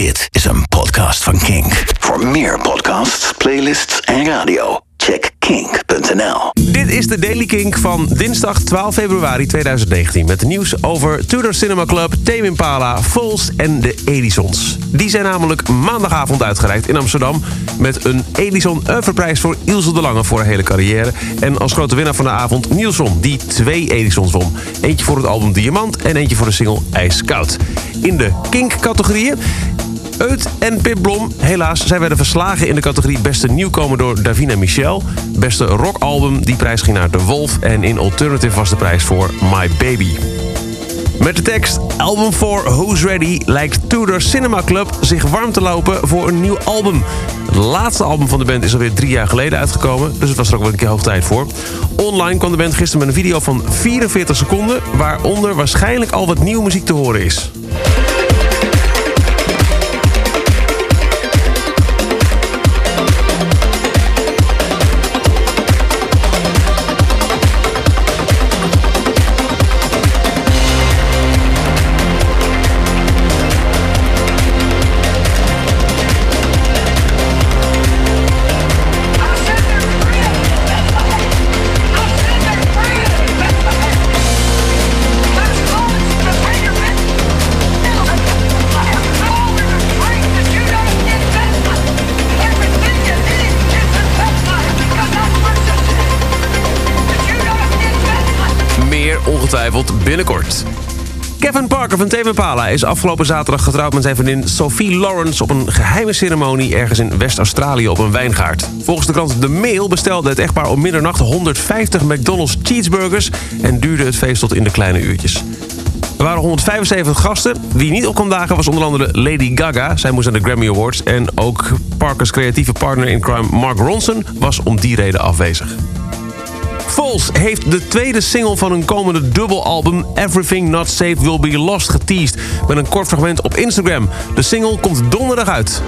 Dit is een podcast van Kink. Voor meer podcasts, playlists en radio, check kink.nl. Dit is de Daily Kink van dinsdag 12 februari 2019... met nieuws over Tudor Cinema Club, Tame Impala, Vols en de Edisons. Die zijn namelijk maandagavond uitgereikt in Amsterdam... met een Edison Oeuvreprijs voor Ilse de Lange voor haar hele carrière. En als grote winnaar van de avond Nielsen, die twee Edisons won. Eentje voor het album Diamant en eentje voor de single IJskoud. In de Kink-categorieën Eut en Pip Blom, helaas, zij werden verslagen in de categorie Beste Nieuwkomer door Davina Michel. Beste rockalbum, die prijs ging naar De Wolf. En in Alternative was de prijs voor My Baby. Met de tekst Album for Who's Ready lijkt Tudor Cinema Club zich warm te lopen voor een nieuw album. Het laatste album van de band is alweer drie jaar geleden uitgekomen, dus het was er ook wel een keer hoog tijd voor. Online kwam de band gisteren met een video van 44 seconden, waaronder waarschijnlijk al wat nieuwe muziek te horen is. Ongetwijfeld binnenkort. Kevin Parker van Tame Impala is afgelopen zaterdag getrouwd met zijn vriendin Sophie Lawrence op een geheime ceremonie ergens in West-Australië op een wijngaard. Volgens de krant The Mail bestelde het echtpaar om middernacht 150 McDonald's cheeseburgers en duurde het feest tot in de kleine uurtjes. Er waren 175 gasten. Wie niet op kwam dagen was onder andere Lady Gaga. Zij moest aan de Grammy Awards. En ook Parkers creatieve partner in crime Mark Ronson was om die reden afwezig. Vols heeft de tweede single van hun komende dubbelalbum Everything Not Safe Will Be Lost geteased met een kort fragment op Instagram. De single komt donderdag uit.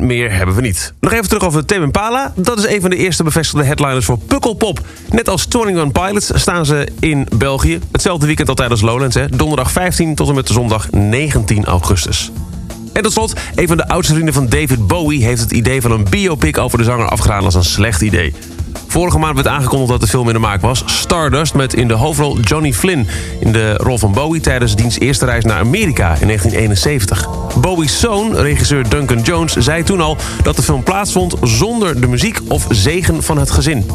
Meer hebben we niet. Nog even terug over Tame Impala. Dat is een van de eerste bevestigde headliners voor Pukkelpop. Net als 21 Pilots staan ze in België. Hetzelfde weekend al tijdens Lowlands. Hè. Donderdag 15 tot en met zondag 19 augustus. En tot slot, een van de oudste vrienden van David Bowie... heeft het idee van een biopic over de zanger afgedaan als een slecht idee. Vorige maand werd aangekondigd dat de film in de maak was. Stardust met in de hoofdrol Johnny Flynn... in de rol van Bowie tijdens diens eerste reis naar Amerika in 1971. Bowie's zoon, regisseur Duncan Jones, zei toen al... dat de film plaatsvond zonder de muziek of zegen van het gezin.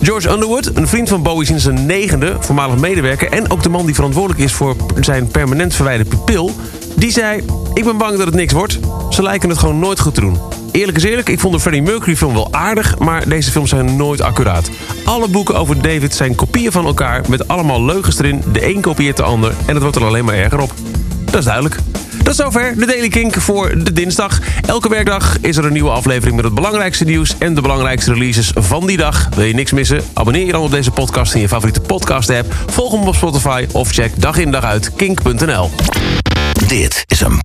George Underwood, een vriend van Bowie sinds zijn negende... voormalig medewerker en ook de man die verantwoordelijk is... voor zijn permanent verwijderde pupil... die zei, ik ben bang dat het niks wordt. Ze lijken het gewoon nooit goed te doen. Eerlijk is eerlijk, ik vond de Freddie Mercury film wel aardig... maar deze films zijn nooit accuraat. Alle boeken over David zijn kopieën van elkaar... met allemaal leugens erin, de een kopieert de ander... en het wordt er alleen maar erger op. Dat is duidelijk. Tot zover de Daily Kink voor de dinsdag. Elke werkdag is er een nieuwe aflevering met het belangrijkste nieuws... en de belangrijkste releases van die dag. Wil je niks missen? Abonneer je dan op deze podcast in je favoriete podcast-app. Volg hem op Spotify of check dag in dag uit kink.nl. Dit is een